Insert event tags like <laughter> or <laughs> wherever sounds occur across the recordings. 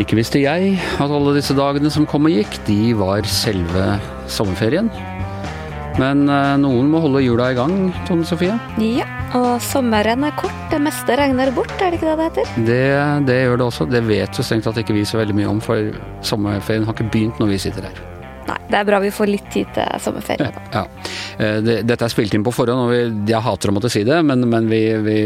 Ikke visste jeg at alle disse dagene som kom og gikk, de var selve sommerferien. Men eh, noen må holde hjula i gang, Tone Sofie. Ja, og sommeren er kort. Det meste regner bort, er det ikke det det heter? Det, det gjør det også. Det vet jo strengt tatt ikke vi så veldig mye om, for sommerferien har ikke begynt når vi sitter her. Nei, det er bra vi får litt tid til sommerferie. da. Ja. Eh, dette er spilt inn på forhånd, og jeg hater å måtte si det, men, men vi, vi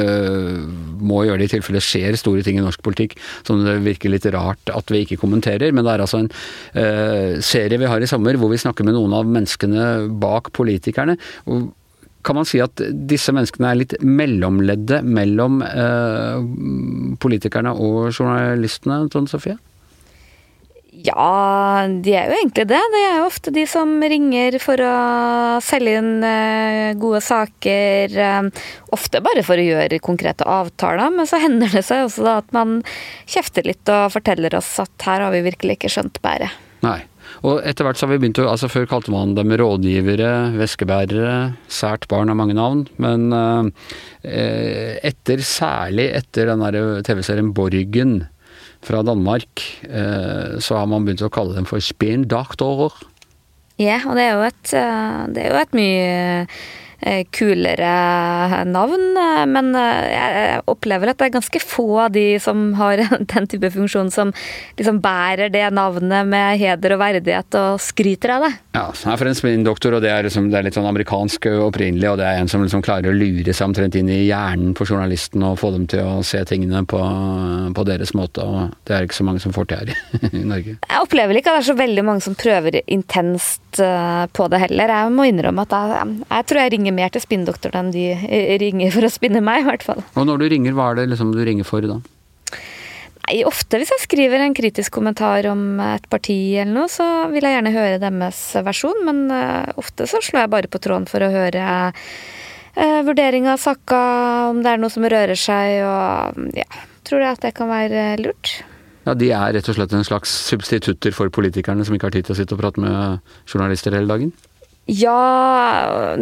eh, må gjøre det i tilfelle det skjer store ting i norsk politikk som det virker litt rart at vi ikke kommenterer. Men det er altså en uh, serie vi har i sommer hvor vi snakker med noen av menneskene bak politikerne. Og kan man si at disse menneskene er litt mellomleddet mellom uh, politikerne og journalistene, Tone Sofie? Ja, de er jo egentlig det. Det er jo ofte de som ringer for å selge inn eh, gode saker. eh, ofte bare for å gjøre konkrete avtaler, men så hender det seg også at man kjefter litt og forteller oss at her har vi virkelig ikke skjønt bæret. Nei. Og etter hvert så har vi begynt å altså Før kalte man dem rådgivere, veskebærere, sært barn har mange navn. Men eh, etter, særlig etter den TV-serien Borgen fra Danmark, eh, så har man begynt å kalle dem for spindoktorer. Ja, og det er jo et, eh, det er jo et mye kulere navn, eh, men eh, jeg opplever at det er ganske få av de som har <laughs> den type funksjon som liksom bærer det navnet med heder og verdighet og skryter av det. Ja, jeg er for en spinndoktor, og det er, liksom, det er litt sånn amerikansk opprinnelig, og det er en som liksom klarer å lure seg omtrent inn i hjernen på journalisten og få dem til å se tingene på, på deres måte, og det er ikke så mange som får til her i <laughs> Norge. Jeg opplever ikke at det er så veldig mange som prøver intenst eh, på det heller. Jeg må innrømme at jeg, jeg tror jeg ringer mer til spinndoktoren enn de eh, ringer for å spinne meg, i hvert fall. Og når du ringer, hva er det liksom du ringer for da? Nei, ofte hvis jeg skriver en kritisk kommentar om et parti eller noe, så vil jeg gjerne høre deres versjon, men eh, ofte så slår jeg bare på tråden for å høre uh, vurdering av saka, om det er noe som rører seg, og ja, tror jeg at det kan være lurt. Ja, De er rett og slett en slags substitutter for politikerne som ikke har tid til å sitte og prate med journalister hele dagen? Ja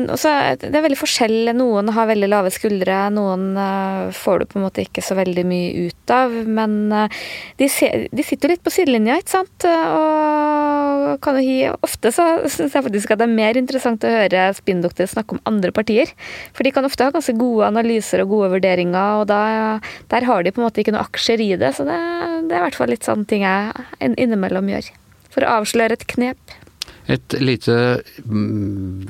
altså, Det er veldig forskjell. Noen har veldig lave skuldre, noen uh, får du på en måte ikke så veldig mye ut av. Men uh, de, ser, de sitter jo litt på sidelinja, ikke sant. Og kan jo hi Ofte så syns jeg faktisk at det er mer interessant å høre spinndoktorer snakke om andre partier. For de kan ofte ha ganske gode analyser og gode vurderinger, og da, der har de på en måte ikke noe aksjer i det. Så det, det er i hvert fall litt sånn ting jeg innimellom gjør. For å avsløre et knep. Et lite mm,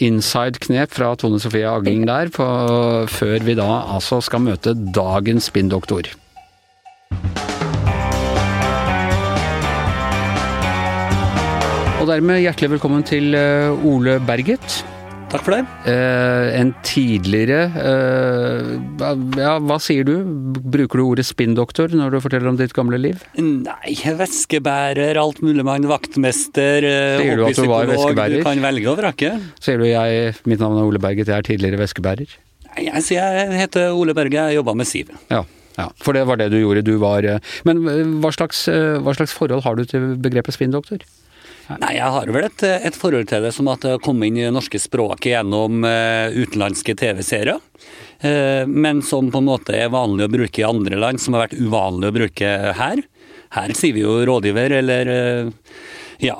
inside-knep fra Tone Sofie Agling der, før vi da altså skal møte dagens spinndoktor. Og dermed hjertelig velkommen til eh, Ole Berget. Takk for det. Eh, en tidligere eh, Ja, hva sier du? Bruker du ordet spinndoktor når du forteller om ditt gamle liv? Nei, væskebærer, alt mulig mann, vaktmester, eh, Sier du at du var væskebærer? Du kan velge og vrake. Sier du jeg, mitt navn er Ole Berget, jeg er tidligere veskebærer? Nei, Jeg jeg heter Ole Berge, jeg jobba med Siv. Ja, ja, for det var det du gjorde. Du var eh, Men eh, hva slags, hva slags forhold har du til begrepet spinndoktor? Nei, jeg har vel et, et forhold til det som at det har kommet inn i det norske språket gjennom eh, utenlandske TV-serier. Eh, men som på en måte er vanlig å bruke i andre land, som har vært uvanlig å bruke her. Her sier vi jo rådgiver eller eh, ja,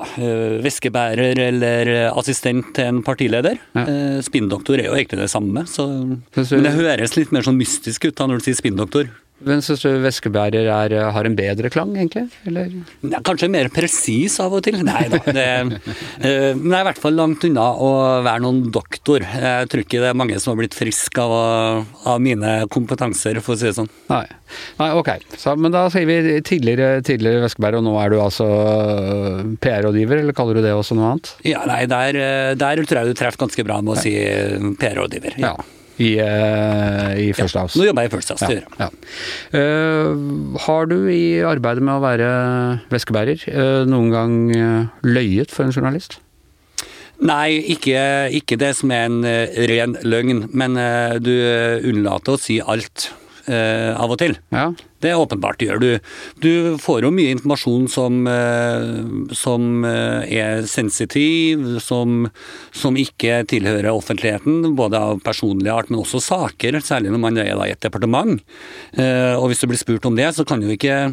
væskebærer eller assistent til en partileder. Ja. Spinndoktor er jo egentlig det samme, så, men det høres litt mer sånn mystisk ut da når du sier spinndoktor. Men syns du veskebærer er, eh, har en bedre klang, egentlig? Eller? Ja, kanskje mer presis av og til. Nei da. Det, eh, men det er i hvert fall langt unna å være noen doktor. Jeg tror ikke det er mange som har blitt friske av, av mine kompetanser, for å si det sånn. Nei. Nei, ok. Så, men da sier vi tidligere, tidligere veskebærer, og nå er du altså øh, PR-rådgiver, eller kaller du det også noe annet? Ja, nei, der, eh, der tror jeg du treffer ganske bra med å si PR-rådgiver. Ja. I, uh, i First House. Nå jobber jeg i First House. Ja, ja. Uh, har du i arbeidet med å være veskebærer uh, noen gang eh, løyet for en journalist? Nei, ikke, ikke det som er en eh, ren løgn, men eh, du unnlater å si alt. Eh, av og til. Ja. Det er åpenbart det gjør du. Du får jo mye informasjon som, eh, som eh, er sensitiv, som, som, ikke tilhører offentligheten, både av personlig art, men også saker, særlig når man er i et departement. Eh, og hvis du blir spurt om det, så kan du ikke,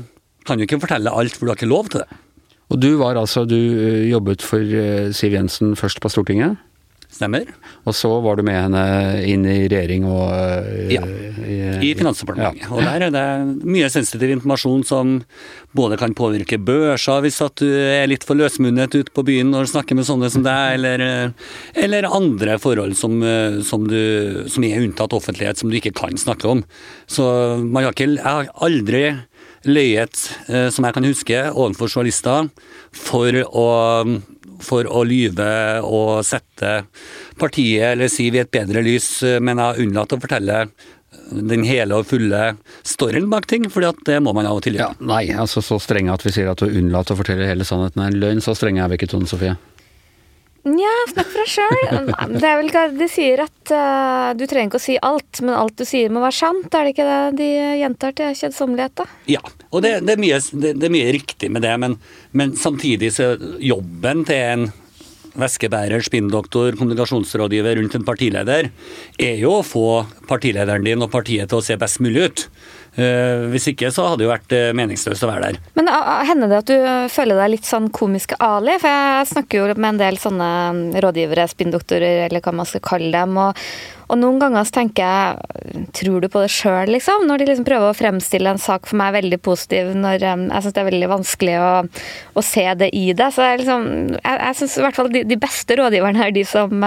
kan du ikke fortelle alt, for du har ikke lov til det. Og du var altså, du jobbet for Siv Jensen først på Stortinget? Stemmer. Og så var du med henne inn i regjering og uh, Ja, i, i Finansdepartementet. Ja. Og der er det mye sensitiv informasjon som både kan påvirke børser hvis at du er litt for løsmunnet ute på byen når du snakker med sånne som deg, eller, eh, eller andre forhold som, eh, som, du, som, er unntatt offentlighet, som du ikke kan snakke om. Så man har ikke, jeg har aldri løyet, som jeg kan huske, overfor journalister for å for å lyve og sette partiet eller Siv i et bedre lys, men jeg har unnlatt å fortelle den hele og fulle storyen bak ting, for det må man av og til gjøre. Ja, nei, altså så strenge at vi sier at du unnlater å fortelle hele sannheten er en løgn, så strenge er vi ikke, Tone Sofie. Nja, snakk for deg sjøl. <laughs> Det er vel De sier at uh, du trenger ikke å si alt, men alt du sier må være sant. Er det ikke det de gjentar til kjedsommelighet, da? Ja, og det, det, er mye, det, det, er mye, riktig med det, men, men samtidig så jobben til en veskebærer, spinndoktor, kommunikasjonsrådgiver rundt en partileder, er jo å få partilederen din og partiet til å se best mulig ut. Eh, hvis ikke så hadde det jo vært eh, meningsløst å være der. Men Hender det at du føler deg litt sånn komiske Ali? For jeg snakker jo med en del sånne mm, rådgivere, spinndoktorer eller hva man skal kalle dem. og og noen ganger så tenker jeg Tror du på det sjøl, liksom? Når de liksom prøver å fremstille en sak for meg veldig positiv, når um, jeg syns det er veldig vanskelig å, å, se det i det. Så jeg, liksom, jeg, jeg syns i hvert fall de, de, beste rådgiverne er de som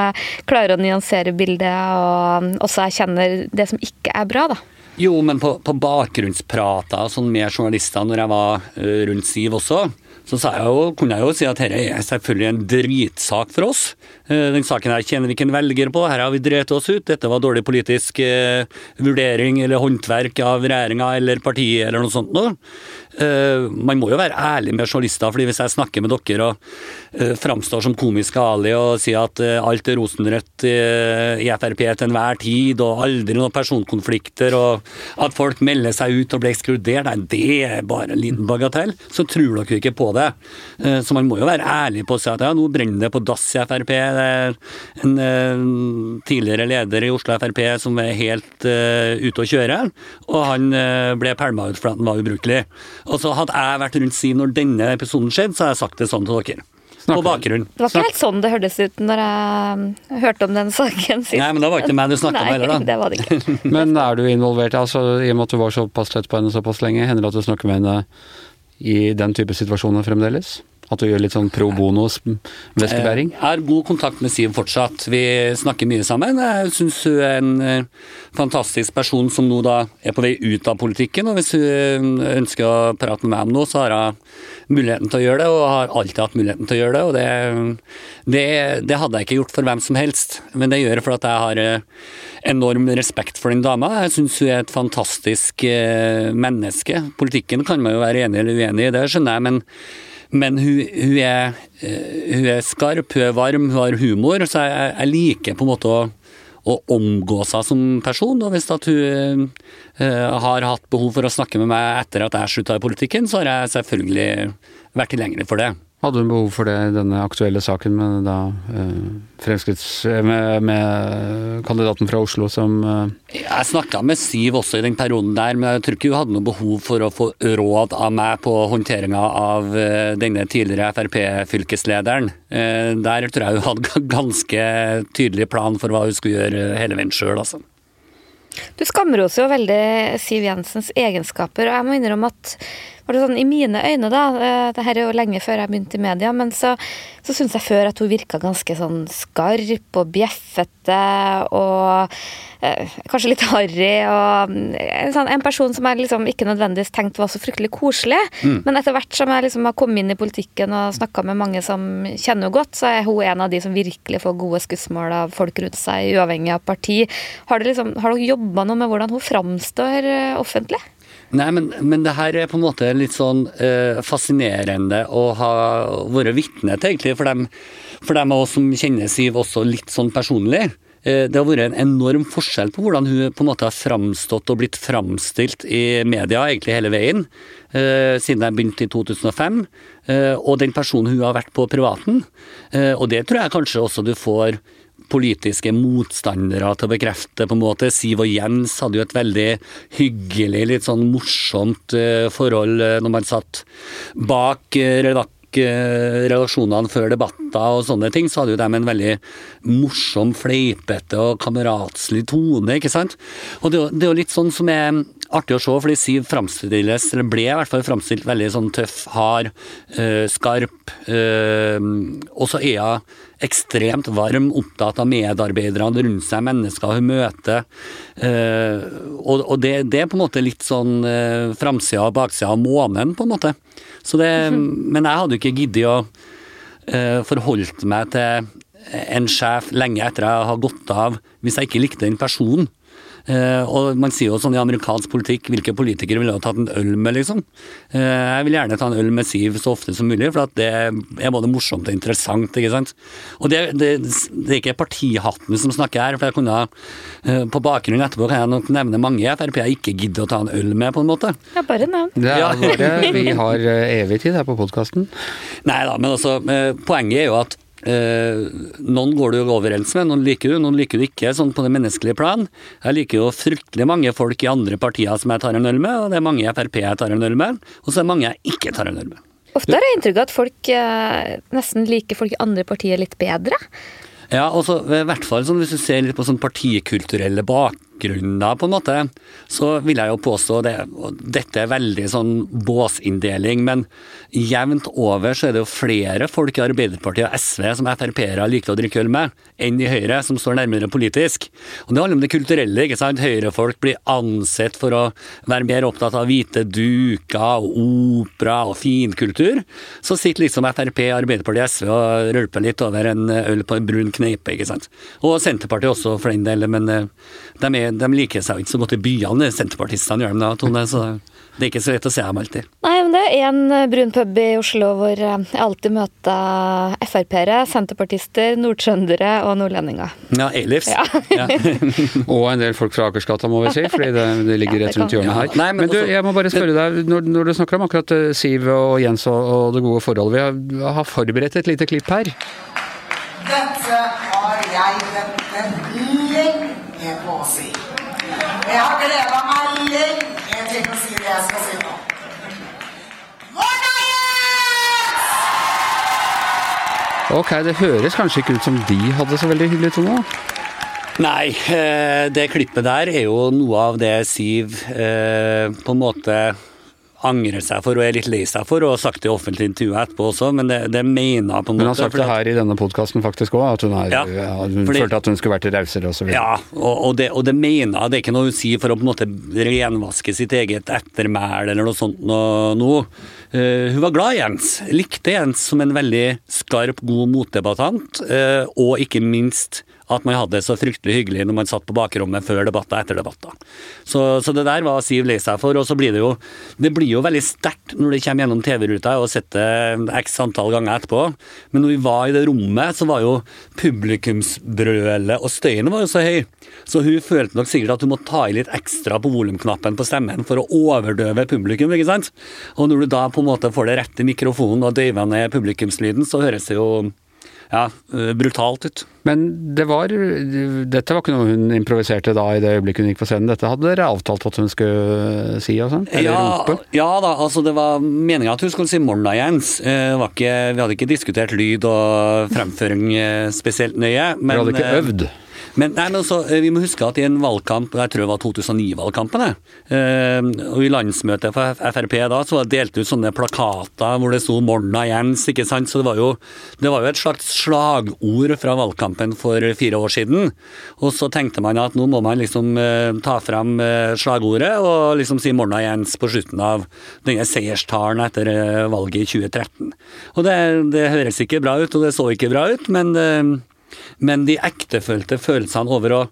klarer å nyansere bildet, og um, også erkjenner det som ikke er bra, da. Jo, men på, på bakgrunnsprater sånn med journalister når jeg var uh, rundt Siv også, så jeg jo, kunne jeg jo si at dette er selvfølgelig en dritsak for oss. Eh, den saken her kjenner vi ikke en velger på, her har vi drept oss ut. Dette var dårlig politisk eh, vurdering eller håndverk av regjeringa eller partiet eller noe sånt noe. Eh, man må jo være ærlig med journalister, fordi hvis jeg snakker med dere og eh, framstår som komisk Ali og sier at eh, alt er rosenrødt i Frp til enhver tid, og aldri noen personkonflikter, og at folk melder seg ut og blir ekskludert, nei, det er bare en liten bagatell, så tror dere ikke på det. Så man må jo være ærlig på å si at ja, nå brenner det på dass i Frp. Det er en tidligere leder i Oslo Frp som er helt ute å kjøre, og han ble pælma ut fordi han var ubrukelig. Og så Hadde jeg vært rundt si når denne episoden skjedde, så hadde jeg sagt det sånn til dere. På bakgrunn. Det var ikke helt sånn det hørtes ut når jeg hørte om den saken sist. Nei, men da var ikke meg du snakka med heller, da. det var det ikke. <laughs> men er du involvert, altså i og med at du var såpass tett på henne såpass lenge, hender det at du snakker med henne i den type situasjoner fremdeles? At du gjør litt sånn pro bono-veskebæring? Jeg har god kontakt med Siv fortsatt. Vi snakker mye sammen. Jeg syns hun er en eh, fantastisk person som nå da er på vei ut av politikken. Og hvis hun ønsker å prate med meg om noe, så har hun muligheten til å gjøre det, og har alltid hatt muligheten til å gjøre det. Og det, det, det hadde jeg ikke gjort for hvem som helst, men det gjør jeg fordi jeg har eh, enorm respekt for den dama. Jeg syns hun er et fantastisk eh, menneske. Politikken kan man jo være enig eller uenig i, det skjønner jeg, men men hun, hun, er, eh, hun, er, skarp, hun er varm, hun har humor. Så jeg, jeg liker på en måte å, å omgå seg som person. Og hvis at hun uh, har hatt behov for å snakke med meg etter at jeg slutta i politikken, så har jeg selvfølgelig vært tilgjengelig for det. Hadde hun behov for det i denne aktuelle saken med, da, uh, med, med kandidaten fra Oslo som uh... Jeg snakka med Siv også i den perioden der, men jeg tror ikke hun hadde noe behov for å få råd av meg på håndteringa av denne tidligere Frp-fylkeslederen. Der tror jeg hun hadde ganske tydelig plan for hva hun skulle gjøre hele veien sjøl, altså. Du skamroser jo veldig Siv Jensens egenskaper, og jeg må innrømme at var det sånn, I mine øyne, da, eh, det her er jo lenge før jeg begynte i media, men så, så syns jeg før at hun virka ganske sånn skarp og bjeffete og eh, kanskje litt harry. og mm, en, sånn, en, person som jeg liksom ikke nødvendigvis tenkte var så fryktelig koselig. Mm. Men etter hvert som jeg liksom har kommet inn i politikken og snakka med mange som kjenner henne godt, så er hun en av de som virkelig får gode skussmål av folk rundt seg, uavhengig av parti. Har, liksom, har dere jobba noe med hvordan hun framstår eh, offentlig? Nei, men, men, det her er på en måte litt sånn eh, fascinerende å ha vært vitne til, egentlig. For dem, for dem av oss som kjenner Siv også litt sånn personlig. eh, det har vært en enorm forskjell på hvordan hun på en måte har framstått og blitt framstilt i media egentlig hele veien, eh, siden jeg begynte i 2005, eh, og den personen hun har vært på privaten. Og det tror jeg kanskje også du får politiske motstandere til å bekrefte, på en måte. Siv og Jens hadde jo et veldig hyggelig, litt sånn morsomt forhold når man satt bak redakt relasjonene før debatter og sånne ting, så hadde jo de en veldig morsom, fleipete og kameratslig tone, ikke sant. Og det er jo litt sånn som er artig å se, fordi Siv framstilles, eller ble i hvert fall framstilt veldig sånn tøff, hard, øh, skarp. Øh, og så er hun ekstremt varm, opptatt av medarbeiderne rundt seg, mennesker hun møter. Øh, og, og det, det, er på en måte litt sånn øh, framsida og baksida av månen, på en måte. Det, men jeg hadde jo ikke giddet å øh, forholdt meg til en sjef lenge etter jeg har gått av, hvis jeg ikke likte den personen. Uh, og man sier jo sånn i amerikansk politikk, hvilke politikere ville ha tatt en øl med, liksom. Uh, jeg vil gjerne ta en øl med Siv så ofte som mulig, for det er både morsomt og interessant, ikke sant. Og det, det, det er ikke partihatten som snakker her, for jeg kunne uh, på bakgrunnen etterpå kan jeg nok nevne mange i Frp jeg ikke gidder å ta en øl med, på en måte. Ja, bare nevn. Det er bare vi har evig tid her på podkasten. Nei da, men altså, poenget er jo at Eh, noen går du overens med, noen liker du, noen liker du ikke, sånn på det menneskelige plan. Jeg liker jo fryktelig mange folk i andre partier som jeg tar en øl med, og det er mange i Frp jeg tar en øl med, og så er det mange jeg ikke tar en øl med. Ofte har jeg inntrykk av at folk eh, nesten liker folk i andre partier litt bedre. Ja, også, i hvert fall sånn, hvis du ser litt på sånn partikulturelle bak bakgrunner, på en måte, så vil jeg jo påstå det, og dette er veldig sånn båsinndeling, men jevnt over så er det jo flere folk i Arbeiderpartiet og SV som Frp-ere liker å drikke øl med, enn i Høyre, som står nærmere politisk. Og Det handler om det kulturelle. ikke sant? Høyrefolk blir ansett for å være mer opptatt av hvite duker og opera og finkultur. Så sitter liksom Frp, Arbeiderpartiet og SV og rølper litt over en øl på en brun kneipe. ikke sant? Og Senterpartiet også, for den del, men eh, de er de liker seg ikke så godt i byene, senterpartistene gjør de det, Tone. Så det er ikke så lett å se dem alltid. Nei, men det er en eh, brun pub i Oslo hvor eh, jeg alltid møter Frp-ere, senterpartister, nordtrøndere og nordlendinger. Ja, Eilifs. Ja. ja. <laughs> og en del folk fra Akersgata, må vi si, fordi det, det ligger ja, rett rundt hjørnet her. Nei, men, men du, jeg må bare spørre deg, når, når, du snakker om akkurat eh, Siv og Jens og, og det gode forholdet, vi har, har forberedt et lite klipp her. Dette har jeg ventet lenge på å si. Jeg har gleda meg lenge til å si det jeg skal si nå. Ok, det høres kanskje ikke ut som de hadde så veldig hyggelig tone? Nei, eh, det klippet der er jo noe av det Siv eh, på en måte angrer seg for og er litt lei seg for, og har sagt det i offentlig intervju etterpå også, men det, det mener hun på en måte. Hun har sagt det her i denne podkasten faktisk òg, at hun, er, ja, ja, hun fordi, følte at hun skulle vært rausere osv. Ja, og, og, det, og det mener hun. Det er ikke noe hun sier for å på en måte renvaske sitt eget ettermæle eller noe sånt noe. Uh, hun var glad i Jens. Likte Jens som en veldig skarp, god motdebattant, uh, og ikke minst at man hadde det så fryktelig hyggelig når man satt på bakrommet før debatter etter debatter. Så, så, det der var Siv lei seg for. Og så blir det jo det blir jo veldig sterkt når det kommer gjennom TV-ruta. og sitter x antall ganger etterpå. Men når vi var i det rommet, så var jo publikumsbrølet og støyen var jo så høy. Så hun følte nok sikkert at hun må ta i litt ekstra på volumknappen på stemmen for å overdøve publikum. ikke sant? Og når du da på en måte får det rett i mikrofonen og døyver ned publikumslyden, så høres det jo ja, eh, brutalt ut. Men det var Dette var ikke noe hun improviserte da i det øyeblikket hun gikk på scenen? Dette hadde dere avtalt at hun skulle si og sånn? Eller ja, rope? Ja da, altså det var meninga at hun skulle si 'morna', Jens. Ikke, vi hadde ikke diskutert lyd og fremføring eh, spesielt nøye. Men, Dere hadde ikke øvd? Men, nei, men også, altså, vi må huske at i en valgkamp, jeg tror det var 2009-valgkampen, eh, og i landsmøtet for Frp da, så var det delt ut sånne plakater hvor det sto 'Morna Jens', ikke sant. Så det var, jo, det var jo et slags slagord fra valgkampen for fire år siden. Og så tenkte man at nå må man liksom eh, ta frem eh, slagordet og liksom si 'Morna Jens' på slutten av denne seierstalen etter valget i 2013. Og det, det høres ikke bra ut, og det så ikke bra ut, men Men de ektefølte følelsene over å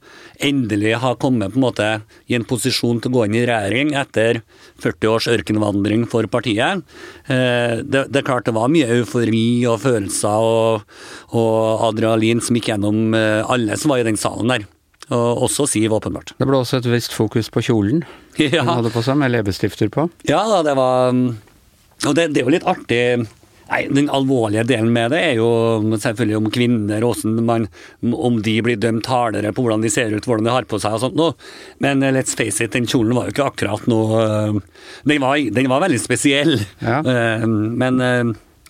endelig ha kommet på en måte i en posisjon til å gå inn i regjering etter 40 års ørkenvandring for partiet eh, det, det, er klart det var mye eufori og følelser og, og adrenalin som gikk gjennom eh, alle som var i den salen der. Og også Siv, åpenbart. Det ble også et visst fokus på kjolen <laughs> ja. hun hadde på seg, med leppestifter på. Ja da, det var Og det, det er jo litt artig Nei, Den alvorlige delen med det er jo selvfølgelig om kvinner, man, om de blir dømt hardere på hvordan de ser ut, hvordan de har på seg og sånt noe. Men uh, let's face it, den kjolen var jo ikke akkurat noe uh, den, var, den, var, veldig spesiell. Ja. Uh, men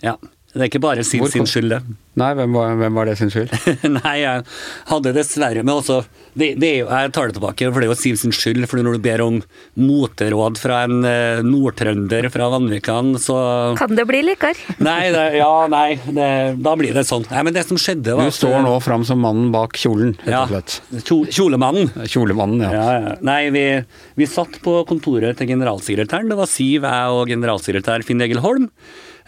ja. Det er ikke bare sin, sin skyld, det. Nei, hvem var, hvem var, det sin skyld? <laughs> Nei, jeg hadde dessverre Men også det, det jo, Jeg tar det tilbake, for det er jo Siv sin skyld. For når du ber om moteråd fra en uh, nordtrønder fra Vanvikan, så Kan det bli likere? <laughs> Nei, det, ja, nei. Det, da blir det sånn. Nei, men det som skjedde var Du står nå fram som mannen bak kjolen, rett og slett. Ja, kjolemannen. Kjolemannen, ja. ja, ja. Nei, vi, vi satt på kontoret til generalsekretæren. Det var Siv, jeg og generalsekretær Finn Egil Holm.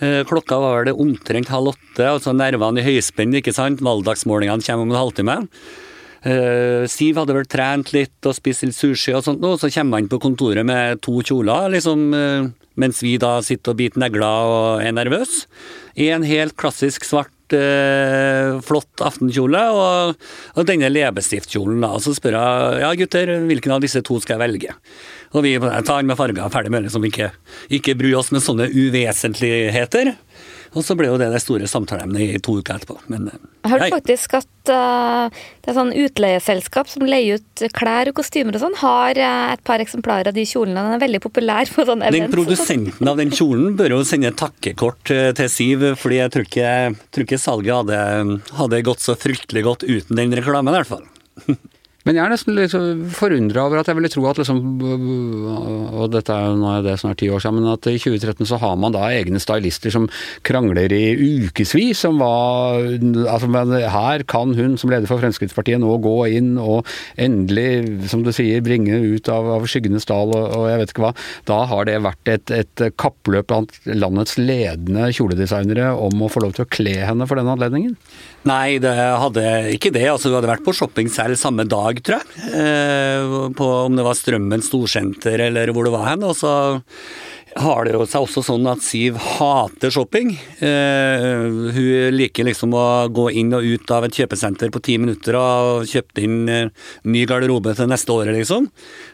Eh, klokka var det omtrent halv åtte, altså nervene i høyspenn, ikke sant. Valgdagsmålingene kommer om en halvtime. Uh, Siv hadde vel trent litt og spist litt sushi og sånt, og så kommer han på kontoret med to kjoler, liksom, uh, mens vi da sitter og biter negler og er nervøse. En helt klassisk svart, uh, flott aftenkjole og, og denne leppestiftkjolen. Og så spør jeg ja gutter, hvilken av disse to skal jeg velge? Og vi tar den med farger, ferdig med det, liksom ikke, ikke bry oss med sånne uvesentligheter. Og så ble jo det det store samtaleemnet i to uker etterpå. Men, jeg har hørt faktisk at uh, det er sånn utleieselskap som leier ut klær og kostymer og sånn, har uh, et par eksemplarer av de kjolene. Den er veldig populær på sånne events. Den produsenten av den kjolen bør jo sende takkekort til Siv, fordi jeg tror ikke, tror ikke salget hadde, hadde gått så fryktelig godt uten den reklamen, i hvert fall. <laughs> Men jeg er nesten litt forundra over at jeg ville tro at liksom Og dette er jo det snart ti år siden, men at i 2013 så har man da egne stylister som krangler i ukevis som var Altså, men her kan hun som leder for Fremskrittspartiet nå gå inn og endelig, som du sier, bringe ut av, av skyggenes dal og, og, jeg vet ikke hva. Da har det vært et, et kappløp blant landets ledende kjoledesignere om å få lov til å kle henne for den anledningen? Nei, det hadde ikke det. Altså, du hadde vært på shopping selv samme dag, tror jeg. Eh, på om det var Strømmen storsenter eller hvor det var hen. Og så har det jo seg også sånn at Siv hater shopping. Eh, hun liker liksom å gå inn og ut av et kjøpesenter på ti minutter og kjøpe inn eh, ny garderobe til neste året, liksom.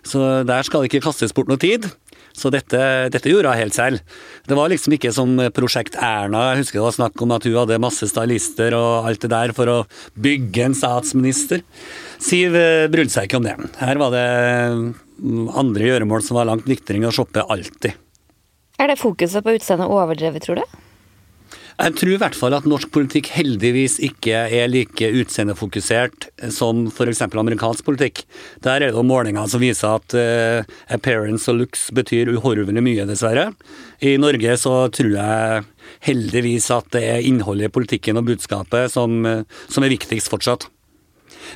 Så der skal det ikke kastes bort noe tid. Så dette, dette, gjorde hun helt selv. Det var liksom ikke som Prosjekt Erna. Jeg husker det var snakk om at hun hadde masse stylister og alt det der for å bygge en statsminister. Siv eh, brydde seg ikke om det. Her var det mm, andre gjøremål som var langt viktigere enn å shoppe alltid. Er det fokuset på utseendet overdrevet, tror du? Jeg tror i hvert fall at norsk politikk heldigvis ikke er like utseendefokusert som f.eks. amerikansk politikk. Der er det målinger som viser at uh, appearance og looks betyr uhorvelig mye, dessverre. I Norge så tror jeg heldigvis at det er innholdet i politikken og budskapet som, som er viktigst fortsatt.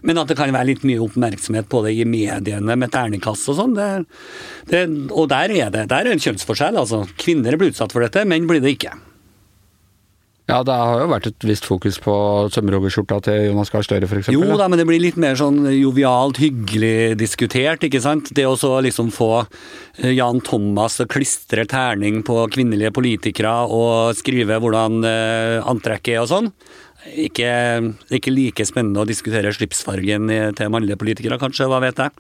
Men at det kan være litt mye oppmerksomhet på det i mediene med terningkast og sånn. og der er det der er en kjønnsforskjell. altså. Kvinner blir utsatt for dette, menn blir det ikke. Ja, det har jo vært et visst fokus på sømmeroggerskjorta til Jonas Gahr Støre f.eks. Jo da, men det blir litt mer sånn jovialt, hyggelig diskutert, ikke sant. Det å så liksom få eh, Jan Thomas å klistre terning på kvinnelige politikere og skrive hvordan uh, antrekket er og sånn. Ikke, ikke, like spennende å diskutere slipsfargen til mannlige politikere, kanskje, hva vet jeg.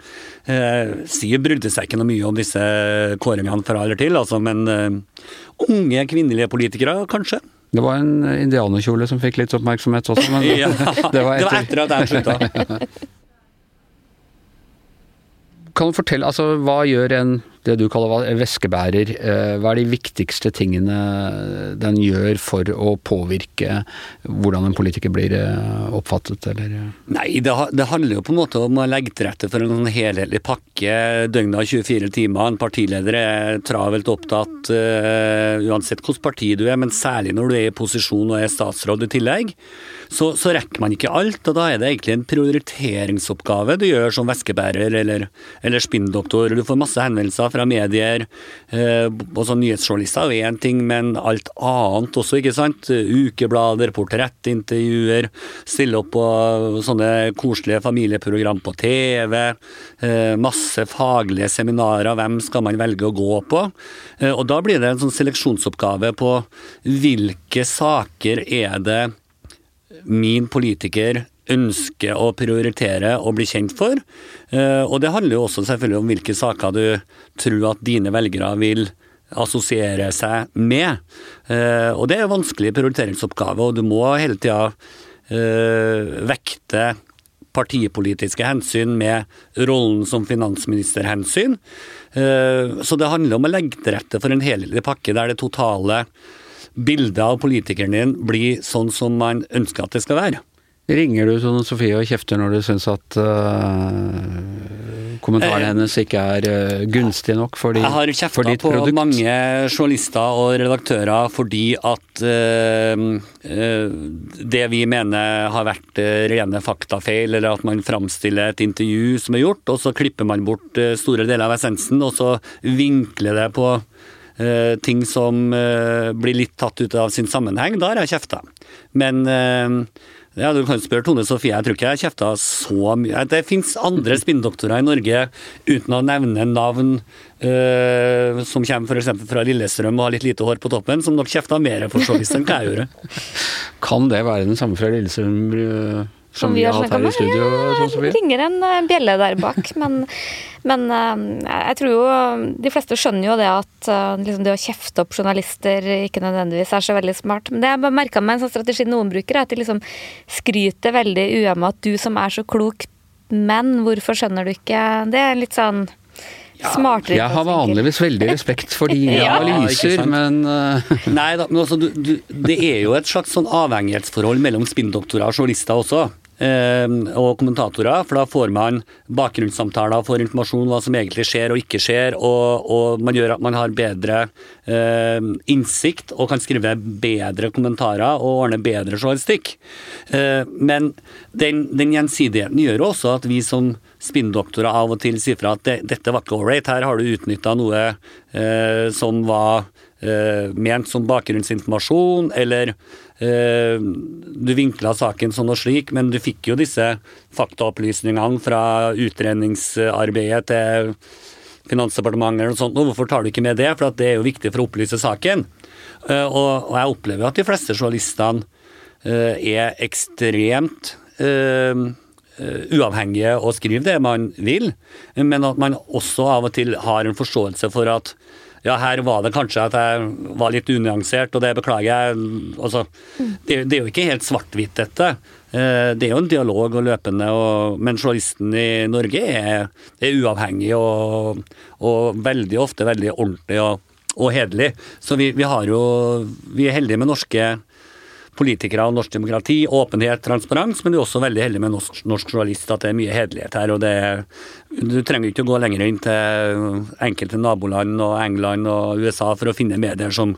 Eh, Siv brydde seg ikke noe mye om disse kåringene fra eller til, altså, men eh, unge kvinnelige politikere, kanskje. Det var en indianerkjole som fikk litt oppmerksomhet også, men <laughs> ja, <laughs> det, var etter. det var etter at jeg slutta. <laughs> Kan du fortelle, altså hva gjør en det du kaller væskebærer, eh, hva er de viktigste tingene den gjør for å påvirke hvordan en politiker blir eh, oppfattet, eller? Nei, det, det handler jo på en måte om å legge til rette for en sånn helhetlig pakke døgnet av 24 timer. En partileder er travelt opptatt uh, uansett hvilket parti du er, men særlig når du er i posisjon og er statsråd i tillegg så, så, rekker man ikke alt. Og da er det egentlig en prioriteringsoppgave du gjør som væskebærer eller, eller spinndoktor. Du får masse henvendelser fra medier. Eh, også Nyhetsjournalister er én ting, men alt annet også, ikke sant. Ukeblader, portrettintervjuer, stille opp på sånne koselige familieprogram på TV. Eh, masse faglige seminarer, hvem skal man velge å gå på? Eh, og da blir det en sånn seleksjonsoppgave på hvilke saker er det min politiker ønsker å prioritere og bli kjent for. Eh, og det handler jo også selvfølgelig om hvilke saker du tror at dine velgere vil assosiere seg med. Eh, og det er en vanskelig prioriteringsoppgave, og du må hele tida eh, vekte partipolitiske hensyn med rollen som finansministerhensyn. Så det handler om å legge til rette for en helhetlig pakke der det totale bildet av politikeren din blir sånn som man ønsker at det skal være. Ringer du Tone Sofie og kjefter når du syns at uh, kommentarene eh, hennes ikke er uh, gunstige nok for ditt produkt? Jeg har kjefta på mange journalister og redaktører fordi at uh, det vi mener har vært rene faktafeil, eller at man framstiller et intervju som er gjort, og så klipper man bort store deler av essensen, og så vinkler det på ting som blir litt tatt ut av sin sammenheng, da har jeg kjefta. Men ja, Du kan spørre Tone Sofie, jeg tror ikke jeg kjefta så mye. Det fins andre spinndoktorer i Norge, uten å nevne navn, som kommer f.eks. fra Lillestrøm og har litt lite hår på toppen, som nok kjefta mer for så vidt enn hva jeg gjorde. <laughs> Kan det være den samme fra Lillestrøm? Øh som, vi har hatt her i studio? Ja, det ringer en eh, bjelle der bak. <laughs> Men, men, eh, jeg tror jo de fleste skjønner jo det at eh, liksom det å kjefte opp journalister ikke nødvendigvis er så veldig smart. Men det jeg merka med en sånn strategi noen bruker, er at de liksom skryter veldig uemma at du som er så klok, men hvorfor skjønner du ikke Det er litt sånn ja, jeg har vanligvis veldig respekt for dine <laughs> ja, analyser, men uh... Nei da, men altså, du, du, det er jo et slags sånn avhengighetsforhold mellom spinndoktorer og journalister også. Ehm, og kommentatorer, for da får man bakgrunnssamtaler, får informasjon om hva som egentlig skjer og ikke skjer, og, og man gjør at man har bedre eh, innsikt og kan skrive bedre kommentarer og ordne bedre journalistikk. Eh, men den, den, gjensidigheten gjør også at vi som spinndoktorer av og til sier fra at det, dette var ikke ålreit, her har du utnytta noe eh, som var ment som bakgrunnsinformasjon, eller Eh, du vinkla saken sånn og slik, men du fikk jo disse faktaopplysningene fra utredningsarbeidet til Finansdepartementet og sånt. Hvorfor tar du ikke med det? For det er jo viktig for å opplyse saken. Eh, og jeg opplever at de fleste journalistene eh, er ekstremt uavhengige og skriver det man vil, men at man også av og til har en forståelse for at ja, her var det kanskje at jeg var litt unyansert, og det beklager jeg. Altså, det, det, er jo ikke helt svart-hvitt, dette. Eh, det er jo en dialog og løpende, og, men journalisten i Norge er, er uavhengig og, og, veldig ofte veldig ordentlig og, og hederlig. Så vi, vi, jo Vi er heldige med norske politikere og norsk demokrati. Åpenhet, transparens, men du er også veldig heldig med norsk, norsk journalist at det er mye hederlighet her. og det, Du trenger ikke å gå lenger inn til enkelte naboland og England og USA for å finne medier som,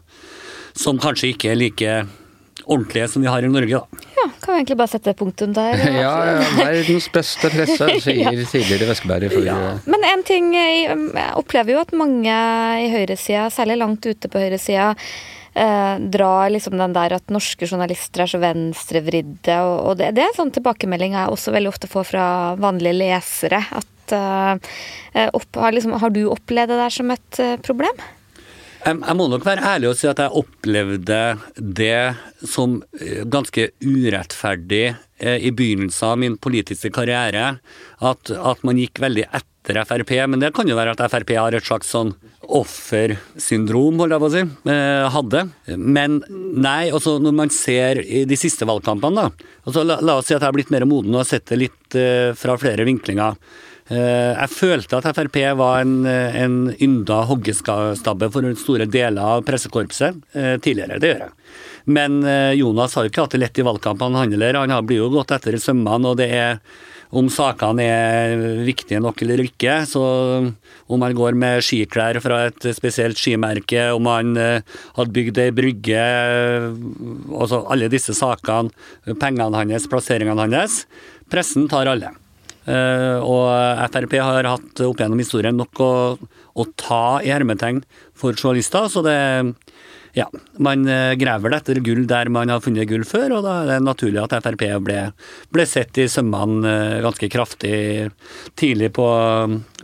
som kanskje ikke er like ordentlige som vi har i Norge, da. Ja, kan vi egentlig bare sette punktum der. <laughs> ja, ja, verdens beste presse, <laughs> sier ja. tidligere Veskeberg. For, ja. Men en ting, jeg opplever jo at mange i høyresida, særlig langt ute på høyresida, eh, drar liksom den der at norske journalister er så venstrevridde. Og, og det, det, er sånn tilbakemelding jeg også veldig ofte får fra vanlige lesere. At eh, opp, har, liksom, har, du opplevd det der som et eh, problem? Jeg må nok være ærlig og si at jeg opplevde det som eh, ganske urettferdig eh, i begynnelsen av min politiske karriere. At, at man gikk veldig etter etter Frp, men det kan jo være at Frp har et slags sånn offersyndrom, holdt jeg på å si, eh, hadde. Men nei, altså når man ser i de siste valgkampene, da altså la, la, oss si at jeg har blitt mer moden og har sett det litt uh, fra flere vinklinger. Uh, jeg følte at Frp var en, en ynda hoggestabbe for store deler av pressekorpset uh, tidligere. Det gjør jeg. Men Jonas har jo ikke hatt det lett i valgkampene, han heller. Han blir jo gått etter i sømmene, og det er om sakene er viktige nok eller ikke. Så om man går med skiklær fra et spesielt skimerke, om man uh, hadde bygd ei brygge altså Alle disse sakene, pengene hans, plasseringene hans. Pressen tar alle. Eh, og Frp har hatt opp gjennom historien nok å, å ta i hermetegn for journalister, så det ja, man eh, graver etter gull der man har funnet gull før, og da er det naturlig at Frp ble, ble sett i sømmene eh, ganske kraftig tidlig på,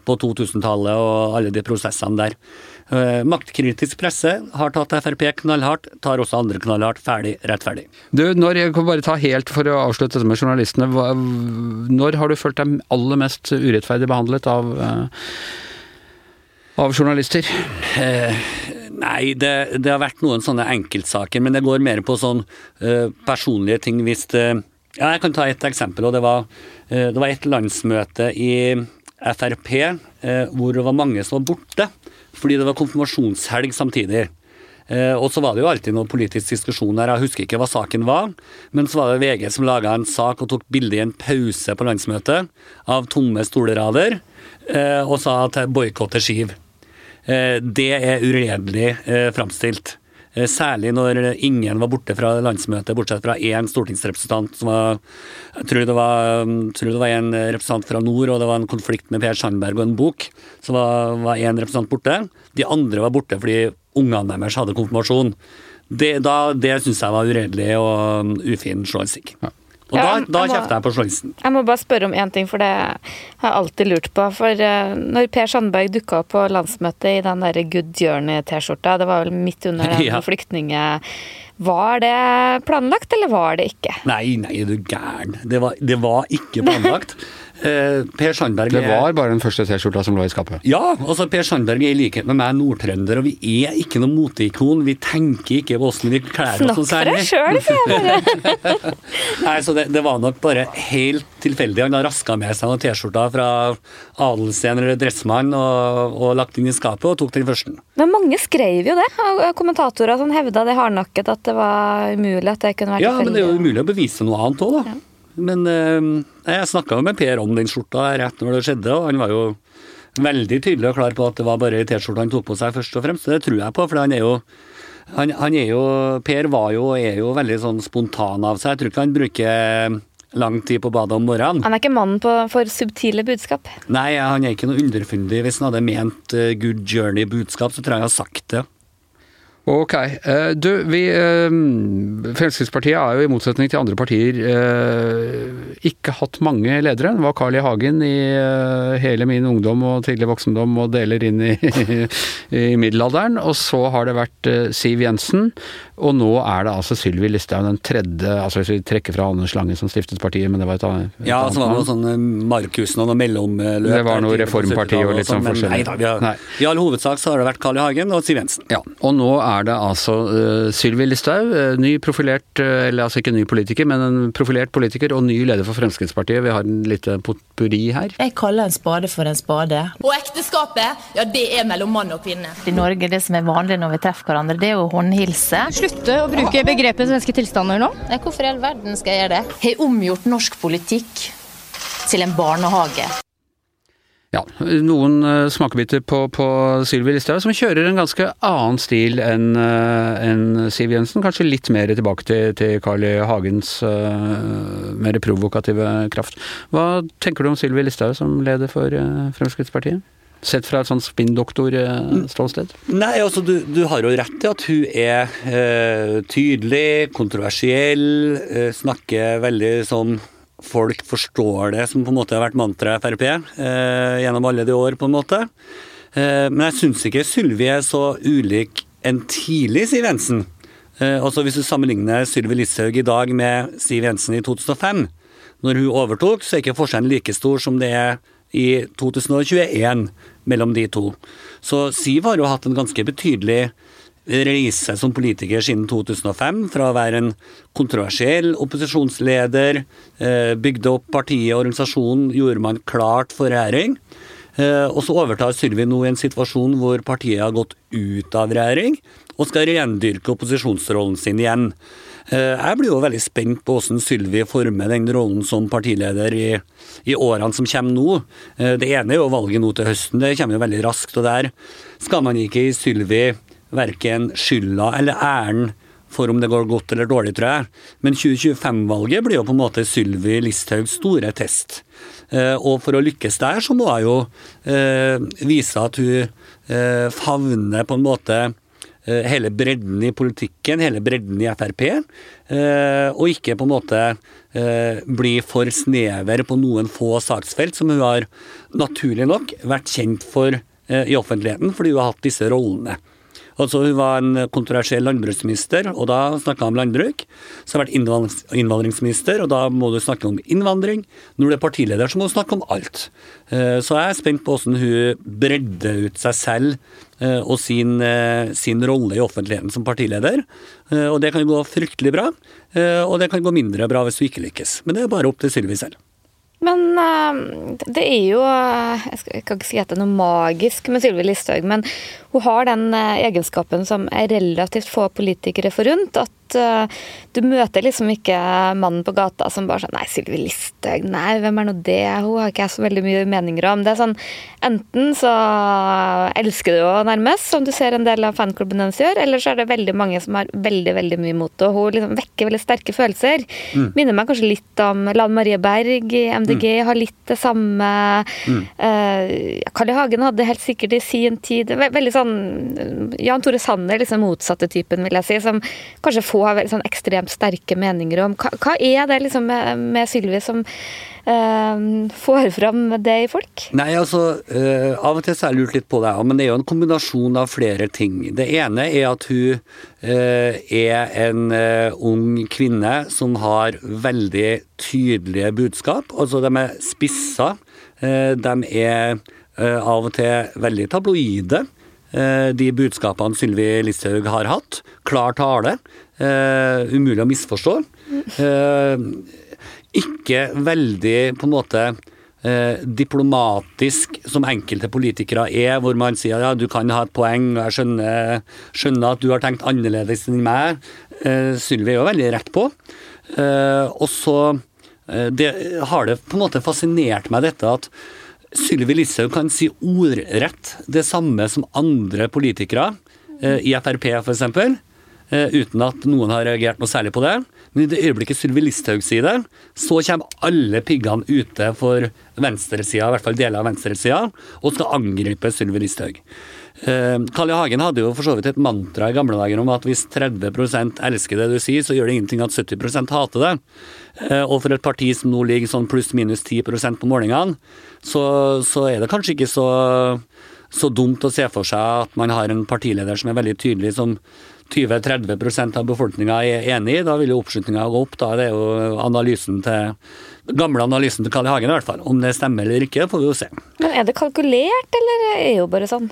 på 2000-tallet og alle de prosessene der. Eh, maktkritisk presse har tatt Frp knallhardt, tar også andre knallhardt. Ferdig, rettferdig. Du, når jeg kan bare ta helt for å avslutte dette med journalistene. Hva, når har du følt deg aller mest urettferdig behandlet av, av journalister? Eh, Nei, det, det, har vært noen sånne enkeltsaker, men det går mer på sånn uh, personlige ting hvis det Ja, jeg kan ta et eksempel, og det var, uh, det var et landsmøte i Frp uh, hvor det var mange som var borte fordi det var konfirmasjonshelg samtidig. Og så var det jo alltid noen politisk diskusjon her, jeg husker ikke hva saken var. Men så var det VG som laga en sak og tok bilde i en pause på landsmøtet av tomme stolerader, og sa at boikotte Skiv. Eh, det er uredelig eh, framstilt. Eh, særlig når ingen var borte fra landsmøtet, bortsett fra én stortingsrepresentant som var Jeg tror det var, mm, tror det var en representant fra nord, og det var en konflikt med Per Sandberg og en bok. Så var én representant borte. De andre var borte fordi ungene deres hadde konfirmasjon. Det, da, det syns jeg var uredelig og mm, ufin journalistikk. Ja. Og ja, da, da kjefter jeg på journalisten. Jeg må bare spørre om én ting, for det har jeg alltid lurt på. For uh, når Per Sandberg dukka opp på landsmøtet i den derre Good Journey-T-skjorta, det var vel midt under <laughs> den ja. flyktninge... Var det planlagt, eller var det ikke? Nei, nei, er du gæren. Det var, det var ikke planlagt. <laughs> Eh, per Sandberg Det var bare den første T-skjorta som lå i skapet? Ja, altså Per Sandberg er i likhet med meg nordtrønder, og vi er ikke noe moteikon. Vi tenker ikke på åssen vi kler oss noe særlig. Snakk for deg sjøl, sier jeg <laughs> Nei, så det, det, var nok bare helt tilfeldig. Han har raska med seg noen T-skjorter fra Adelsten eller Dressmann og, og, lagt inn i skapet, og tok den første. Men mange skrev jo det, kommentatorer som hevda det hardnakket at det var umulig at det kunne være tilfeldig. Ja, men det er jo umulig å bevise noe annet òg, da. Ja. Men eh, jeg snakka med Per om den skjorta rett når det skjedde, og han var jo veldig tydelig og klar på at det var bare T-skjorta han tok på seg først og fremst. Det tror jeg på, for han er jo han, han er jo Per var jo og er jo veldig sånn spontan av seg. Jeg tror ikke han bruker lang tid på badet om morgenen. Han er ikke mannen på, for subtile budskap? Nei, han er ikke noe underfundig. Hvis han hadde ment uh, good journey-budskap, så tror jeg han har sagt det. Ok. Eh, du, vi eh, Fremskrittspartiet har jo i motsetning til andre partier eh, ikke hatt mange ledere. Det var Carl I. Hagen i hele min ungdom og tidlig voksendom og deler inn i, <laughs> i middelalderen. Og så har det vært Siv Jensen. Og nå er det altså Sylvi Listhaug, den tredje altså Hvis vi trekker fra Anders Lange som stiftet partiet, men det var et, et Ja, så var det noe sånn Markussen og noe mellomløp. Det var noe reformparti og litt sånn forskjellig. Nei da, vi har, i all hovedsak så har det vært Carl I. Hagen og Siv Jensen. Ja, og nå er det altså uh, Sylvi Listhaug, uh, ny profilert, uh, eller altså ikke ny politiker, men en profilert politiker og ny leder for Fremskrittspartiet. Vi har en lite potpurri her. Jeg kaller en spade for en spade. Og ekteskapet, ja det er mellom mann og kvinne. I Norge, det som er vanlig når vi treffer hverandre, det er jo håndhilse. Slutte å bruke begrepet svenske tilstander nå. Hvorfor i all verden skal jeg gjøre det? Har omgjort norsk politikk til en barnehage. Ja, noen uh, smakebiter på, på Sylvi Listhaug, som kjører en ganske annen stil enn uh, en Siv Jensen. Kanskje litt mer tilbake til, til Carl I. Hagens uh, mer provokative kraft. Hva tenker du om Sylvi Listhaug som leder for Fremskrittspartiet? Sett fra et sånt spinndoktorståsted? Nei, altså du, du, har jo rett i at hun er tydelig, kontroversiell, snakker veldig sånn folk forstår det, som på en måte har vært mantraet Frp eh, gjennom alle de år, på en måte. Eh, men jeg syns ikke Sylvi er så ulik en tidlig Siv Jensen. Eh, altså Hvis du sammenligner Sylvi Listhaug i dag med Siv Jensen i 2005, når hun overtok, så er ikke forskjellen like stor som det er i 2021 mellom de to. Så Siv har jo hatt en ganske betydelig reise som politiker siden 2005, fra å være en kontroversiell opposisjonsleder, eh, bygde opp partiet og organisasjonen, gjorde man klart for regjering. Eh, og så overtar Sylvi nå i en situasjon hvor partiet har gått ut av regjering, og skal rendyrke opposisjonsrollen sin igjen. Eh, jeg blir jo veldig spent på hvordan Sylvi former den rollen som partileder i, i årene som kommer nå. Det ene er jo valget nå til høsten, det kommer jo veldig raskt. Og der skal man ikke i Sylvi verken skylda eller æren for om det går godt eller dårlig, tror jeg. Men 2025-valget blir jo på en måte Sylvi Listhaugs store test. Eh, og for å lykkes der, så må hun jo eh, vise at hun eh, favner på en måte eh, hele bredden i politikken, hele bredden i Frp, eh, og ikke på en måte eh, bli for snever på noen få saksfelt, som hun har naturlig nok vært kjent for eh, i offentligheten, fordi hun har hatt disse rollene. Altså Hun var en kontroversiell landbruksminister, og da snakka hun om landbruk. Så har hun vært innvandringsminister, og da må du snakke om innvandring. Når du er partileder, så må du snakke om alt. Eh, Så jeg er spent på hvordan hun bredder ut seg selv eh, og sin, eh, sin rolle i offentligheten som partileder. Eh, Og det kan gå fryktelig bra, eh, og det kan gå mindre bra hvis du ikke lykkes. Men det er bare opp til Sylvi selv. Men eh, det er jo eh, Jeg kan ikke si at det er noe magisk med Sylvi Listhaug, men hun har den eh, egenskapen som er relativt få politikere forunt. At eh, du møter liksom ikke mannen på gata som bare sånn Nei, Sylvi Listhaug, nei, hvem er nå det? Hun har ikke jeg så veldig mye meninger om. Det er sånn Enten så elsker du henne nærmest, som du ser en del av fanklubben hennes gjør, eller så er det veldig mange som har veldig veldig mye mot og Hun liksom vekker veldig sterke følelser. Minner meg kanskje litt om Lan Marie Berg i MDG, har litt det samme. Eh, Carl I. Hagen hadde helt sikkert i sin tid Veldig sånn Jan Tore Sanner, liksom motsatte typen, vil jeg si, som kanskje få har veldig sånn ekstremt sterke meninger om. Hva, hva er det liksom med, med Sylvi som eh, får fram det i folk? Nei, altså, eh, Av og til så har jeg lurt litt på det, men det er jo en kombinasjon av flere ting. Det ene er at hun eh, er en eh, ung kvinne som har veldig tydelige budskap. Altså, de er spissa. Eh, de er eh, av og til veldig tabloide. Eh, De budskapene Sylvi Listhaug har hatt. Klar tale. eh, umulig å misforstå. Eh, ikke veldig på en måte diplomatisk som enkelte politikere er, hvor man sier ja, du kan ha et poeng, og jeg skjønner, skjønner at du har tenkt annerledes enn meg. Sylvi er jo veldig rett på. Og så har det på en måte fascinert meg dette at Sylvi Listhaug kan si ordrett det samme som andre politikere, eh, i Frp f.eks., eh, uten at noen har reagert noe særlig på det. Men i det øyeblikket Sylvi Listhaug sier det, så kommer alle piggene ute for venstresida, i hvert fall deler av venstresida, og skal angripe Sylvi Listhaug. Eh, Carl I. Hagen hadde jo for så vidt et mantra i gamle dager om at hvis 30% elsker det du sier, så gjør det ingenting at 70% hater det. Eh, Og for et parti som nå ligger sånn pluss-minus 10% på målingene, så, så er det kanskje ikke så, så dumt å se for seg at man har en partileder som er veldig tydelig, som 20-30% av befolkninga er enig i. Da vil jo oppslutninga gå opp. Da det er jo analysen til gamle analysen til I. Hagen i hvert fall. Om det stemmer eller ikke, får vi jo se. Men er det kalkulert, eller er det jo bare sånn?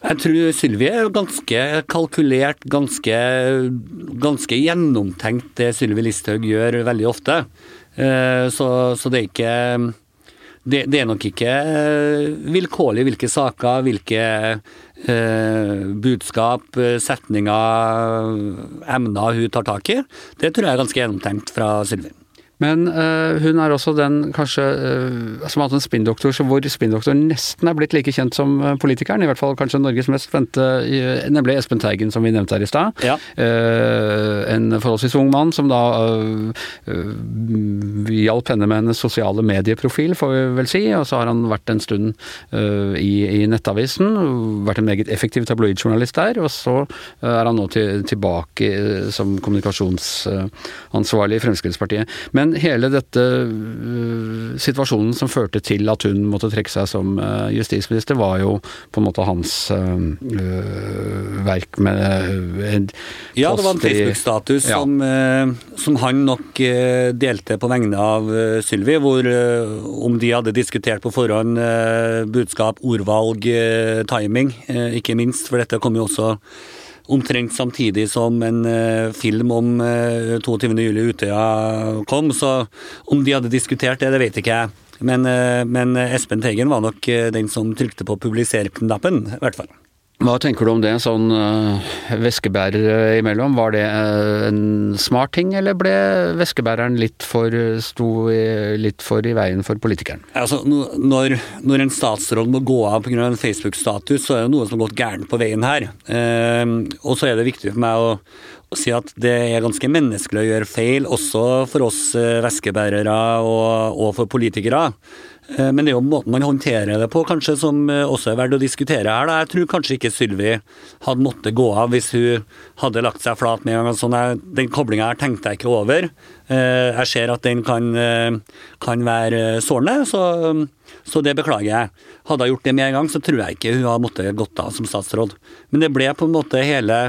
Jeg tror Sylvi er ganske kalkulert, ganske, ganske gjennomtenkt det Sylvi Listhaug gjør veldig ofte. Eh, Så, så det er ikke det, det er nok ikke vilkårlig hvilke saker, hvilke eh, budskap, eh, setninger, emner hun tar tak i. Det tror jeg er ganske gjennomtenkt fra Sylvi. Men øh, hun er også den kanskje øh, som har hatt en spinndoktor hvor spinndoktoren nesten er blitt like kjent som øh, politikeren. I hvert fall kanskje Norges mest øh, nemlig Espen Teigen, som vi nevnte her i stad. Ja. Eh, en forholdsvis ung mann som da øh, øh, hjalp henne med hennes sosiale medieprofil, får vi vel si. Og så har han vært en stund øh, i, i Nettavisen, vært en meget effektiv tabloidjournalist der. Og så øh, er han nå til, tilbake øh, som kommunikasjonsansvarlig i Fremskrittspartiet. Men hele dette uh, situasjonen som førte til at hun måtte trekke seg som uh, justisminister, var jo på en måte hans uh, verk med en Ja, det var en Facebook-status Ja. som, som han nok delte på vegne av Sylvi, hvor om de hadde diskutert på forhånd budskap, ordvalg, timing, ikke minst, for dette kom jo også omtrent samtidig som en eh, film om eh, 22. juli Utøya kom, så om de hadde diskutert det, det vet ikke jeg. Men, eh, men Espen Teigen var nok eh, den som trykte på publiser-knappen, i hvert fall. Hva tenker du om det, sånn uh, væskebærer imellom? Var det uh, en smart ting, eller ble væskebæreren litt for, sto i, litt for i veien for politikeren? Altså, når, når en statsråd må gå av pga. en Facebook-status, så er det noe som har gått gærent på veien her. Uh, og så er det viktig for meg å, å si at det er ganske menneskelig å gjøre feil, også for oss væskebærere og, og for politikere. Eh, men det er jo måten man håndterer det på kanskje som eh, også er verdt å diskutere her. Jeg tror kanskje ikke Sylvi hadde måttet gå av hvis hun hadde lagt seg flat med en gang. Sånn den koblinga her tenkte jeg ikke over. Eh, jeg ser at den kan, kan være sårende, så, så, det beklager jeg. Hadde jeg gjort det med en gang, så tror jeg ikke hun hadde måttet gått av som statsråd. Men det ble på en måte hele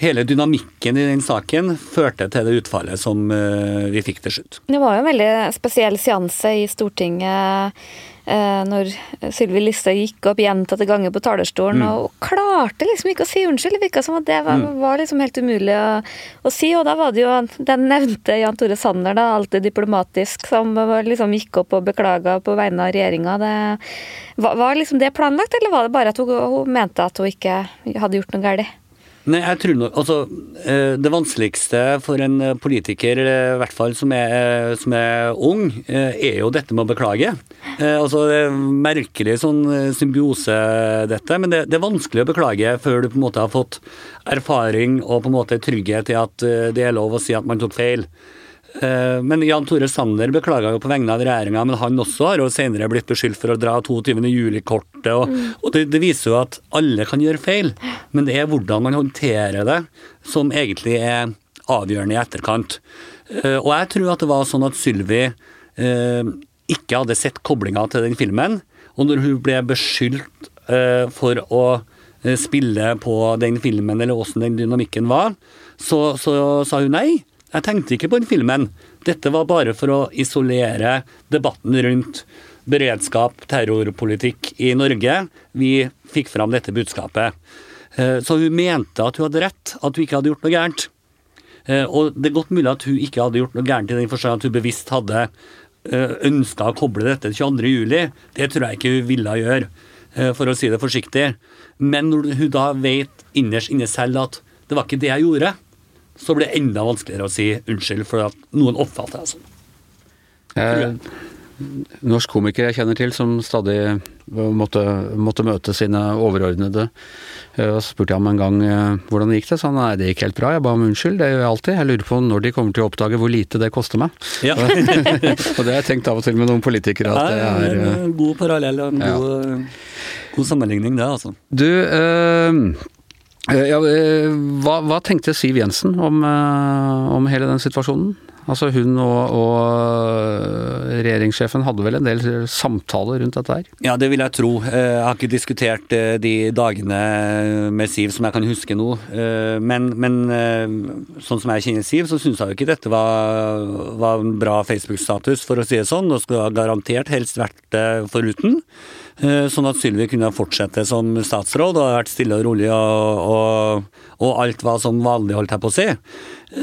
hele dynamikken i den saken førte til det utfallet som uh, vi fikk til slutt. Det var jo en veldig spesiell seanse i Stortinget uh, når Sylvi Listhaug gikk opp gjentatte ganger på talerstolen mm. og klarte liksom ikke å si unnskyld. Det virka som at det var, mm. var liksom helt umulig å, å, si. Og da var det jo den nevnte Jan Tore Sanner, da, alltid diplomatisk, som liksom gikk opp og beklaga på vegne av regjeringa. Var, var liksom det planlagt, eller var det bare at hun, hun mente at hun ikke hadde gjort noe galt? Nei, jeg tror nok Altså, eh, det vanskeligste for en eh, politiker, eh, i hvert fall som er, som er ung, er jo dette med å beklage. Altså, det er merkelig sånn symbiose, dette, men det, det, er vanskelig å beklage før du på en måte har fått erfaring og på en måte trygghet i at det er lov å si at man tok feil. Eh, men Jan Tore Sanner beklaga jo på vegne av regjeringa, men han også har jo senere blitt beskyldt for å dra 22. juli-kortet. Og, mm. og det, det, viser jo at alle kan gjøre feil, men det er hvordan man håndterer det som egentlig er avgjørende i etterkant. Eh, og jeg tror at det var sånn at Sylvi eh, ikke hadde sett koblinga til den filmen, og når hun ble beskyldt for å spille på den filmen, eller åssen den dynamikken var, så, så sa hun nei. Jeg tenkte ikke på den filmen. Dette var bare for å isolere debatten rundt beredskap, terrorpolitikk i Norge. Vi fikk fram dette budskapet. Eh, så hun mente at hun hadde rett, at hun ikke hadde gjort noe gærent. Eh, og det er godt mulig at hun ikke hadde gjort noe gærent i den forstand at hun bevisst hadde eh, ønska å koble dette til 22.07. Det tror jeg ikke hun ville gjøre, for å si det forsiktig. Men når hun da vet innerst inne selv at det var ikke det jeg gjorde, så blir det enda vanskeligere å si unnskyld for at noen oppfatter deg sånn. Eh, norsk komiker jeg kjenner til som stadig måtte, måtte møte sine overordnede. Eh, og så spurte jeg ham en gang eh, hvordan det gikk det. Så han nei, det gikk helt bra, jeg ba om unnskyld, det gjør jeg alltid. Jeg lurer på når de kommer til å oppdage hvor lite det koster meg. Ja. <laughs> og det har jeg tenkt av og til med noen politikere at det er En god parallell og en god, ja. god sammenligning, det, altså. Du, Eh, ja, eh, hva, hva, tenkte Siv Jensen om, eh, om, hele den situasjonen? Altså Hun og, og, regjeringssjefen hadde vel en del samtaler rundt dette her? Ja, det vil jeg tro. Jeg har ikke diskutert de dagene med Siv som jeg kan huske nå. Men, men sånn som jeg kjenner Siv, så syns jeg jo ikke dette var, var en bra Facebook-status, for å si det sånn. Og skulle garantert helst vært det foruten. Eh, sånn at Sylvi kunne fortsette som statsråd og vært stille og rolig, og, og, og alt var som vanlig, holdt jeg på å si.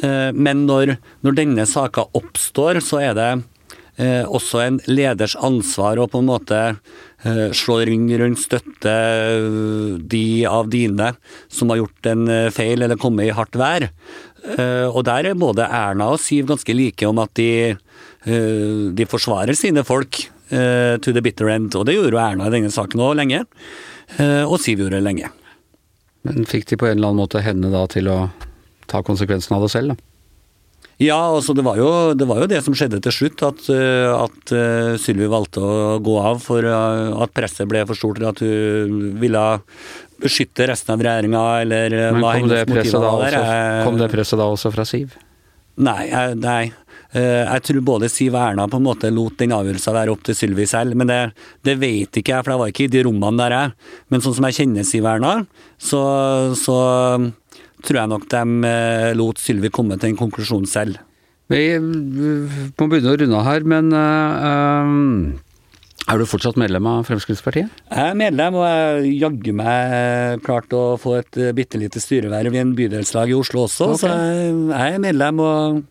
Eh, men når, når denne saka oppstår, så er det eh, også en leders ansvar å på en måte slå ring rundt, støtte de av dine som har gjort en feil eller kommet i hardt vær. Og der er både Erna og Siv ganske like om at de, de forsvarer sine folk to the bitter end. Og det gjorde jo Erna i denne saken òg lenge. Uh, og Siv gjorde det lenge. Men fikk de på en eller annen måte henne da til å ta konsekvensen av det selv, da? Ja, altså det var, jo, det var jo det som skjedde til slutt. At, eh, at Sylvi valgte å gå av for at presset ble for stort til at hun ville beskytte resten av regjeringa, eller Men hva hennes motiv var. Kom det presset da også fra Siv? Nei, nei. Eh, jeg tror både Siv Erna på en måte lot den avgjørelsen være opp til Sylvi selv, men det, det, vet ikke jeg, for jeg var ikke i de rommene der jeg. Men sånn som jeg kjenner Siv Erna, så, så tror jeg nok de eh, lot Sylvi komme til en konklusjon selv. Vi må begynne å runde av her, men uh, er du fortsatt medlem av Fremskrittspartiet? Jeg er medlem, og jeg jaggu meg klart å få et bitte lite styreverv i en bydelslag i Oslo også, okay. så jeg er medlem og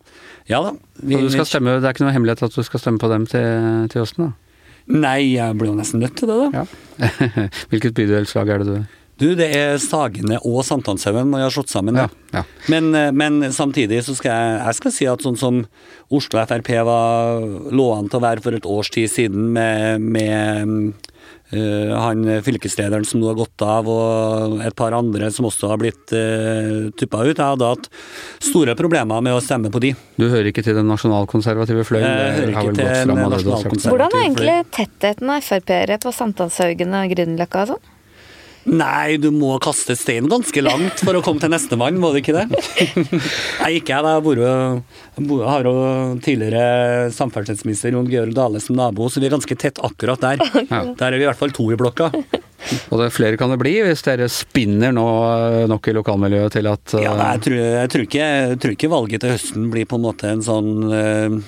ja da. Vi, du skal stemme, det er ikke noe hemmelighet at du skal stemme på dem til, til høsten? da? Nei, jeg blir jo nesten nødt til det, da. Ja. <laughs> Hvilket bydelslag er det du Du, det er Sagene og Sankthanshaugen jeg har slått sammen. Ja, Ja. Men, eh, men samtidig så skal jeg, jeg skal si at sånn som Oslo Frp var, lå an til å være for et års tid siden med, med eh, han fylkeslederen som nå har gått av, og et par andre som også har blitt uh, tuppa ut. Jeg hadde hatt store problemer med å stemme på de. Du hører ikke til den nasjonalkonservative fløyen? Jeg hører ikke til den nasjonalkonservative nasjonalkonservative. Hvordan er egentlig tettheten av Frp-ere på Sankthanshaugen og Grünerløkka og sånn? Nei, du må kaste steinen ganske langt for å komme til nestemann, må du ikke det? Nei, ikke jeg. da. Jeg har jo tidligere samferdselsminister Jon Georg Dale som nabo, så vi er ganske tett akkurat der. Der er vi i hvert fall to i blokka. Og det flere kan det bli, hvis dere spinner nå eh, nok i lokalmiljøet til at uh... Ja, nei, jeg, tror, jeg, tror ikke, jeg tror ikke valget til høsten blir på en måte en sånn eh, eh,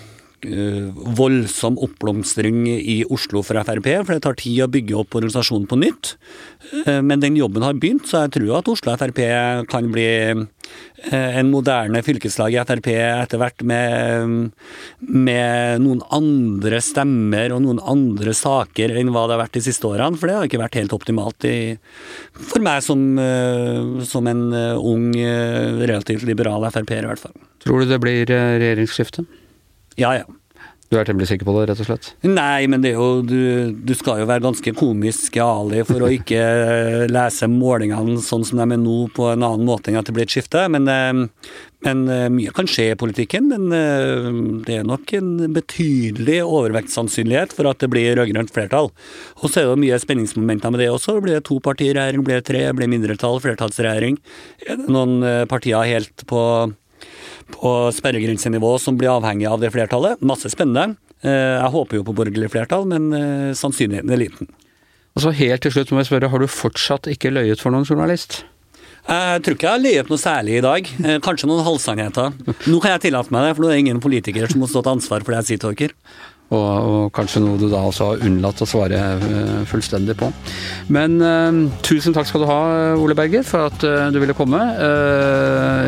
voldsom oppblomstring i Oslo for Frp, for det tar tid å bygge opp organisasjonen på nytt. Eh, men den jobben har begynt, så jeg tror at Oslo Frp kan bli eh, en moderne fylkeslag i Frp etter hvert med, med noen andre stemmer og noen andre saker enn hva det har vært de siste årene, for det har ikke vært helt optimalt i, for meg som, eh, som en eh, ung, eh, relativt liberal Frp-er i hvert fall. Tror du det blir eh, regjeringsskifte? Ja, ja. Du er temmelig sikker på det, rett og slett? Nei, men det er jo, du, du skal jo være ganske komisk Ali for å ikke eh, lese målingene sånn som de er nå, på en annen måte enn at det blir et skifte. Men, eh, men eh, mye kan skje i politikken. Men det er nok en betydelig overvektssannsynlighet for at det blir rød-grønt flertall. Og så er det mye spenningsmomenter med det også. Blir det to partier regjering, blir det tre, blir det mindretall, flertallsregjering? Er det noen partier helt på på sperregrensenivå som blir avhengig av det flertallet. Masse spennende. Eh, Jeg håper jo på borgerlig flertall, men eh, sannsynligheten er liten. Og så helt til slutt må jeg spørre, har du fortsatt ikke løyet for noen journalist? Jeg tror ikke jeg har løyet noe særlig i dag. Eh, Kanskje noen halvsannheter. Nå kan jeg tillate meg det, for nå er det ingen politikere som må stå til ansvar for det jeg sier til dere. Og, og kanskje noe du da også har unnlatt å svare eh, fullstendig på. Men eh, tusen takk skal du ha, Ole Berger, for at eh, du ville komme.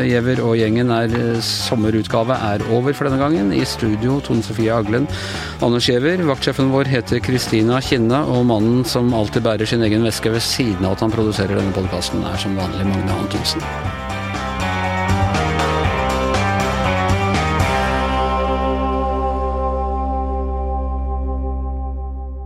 Giæver og gjengen er sommerutgave er over for denne gangen. I studio Tone Sofie Aglen, Anders Giæver. Vaktsjefen vår heter Kristina Kinne, og mannen som alltid bærer sin egen veske ved siden av at han produserer denne podkasten, er som vanlig Magne Antonsen.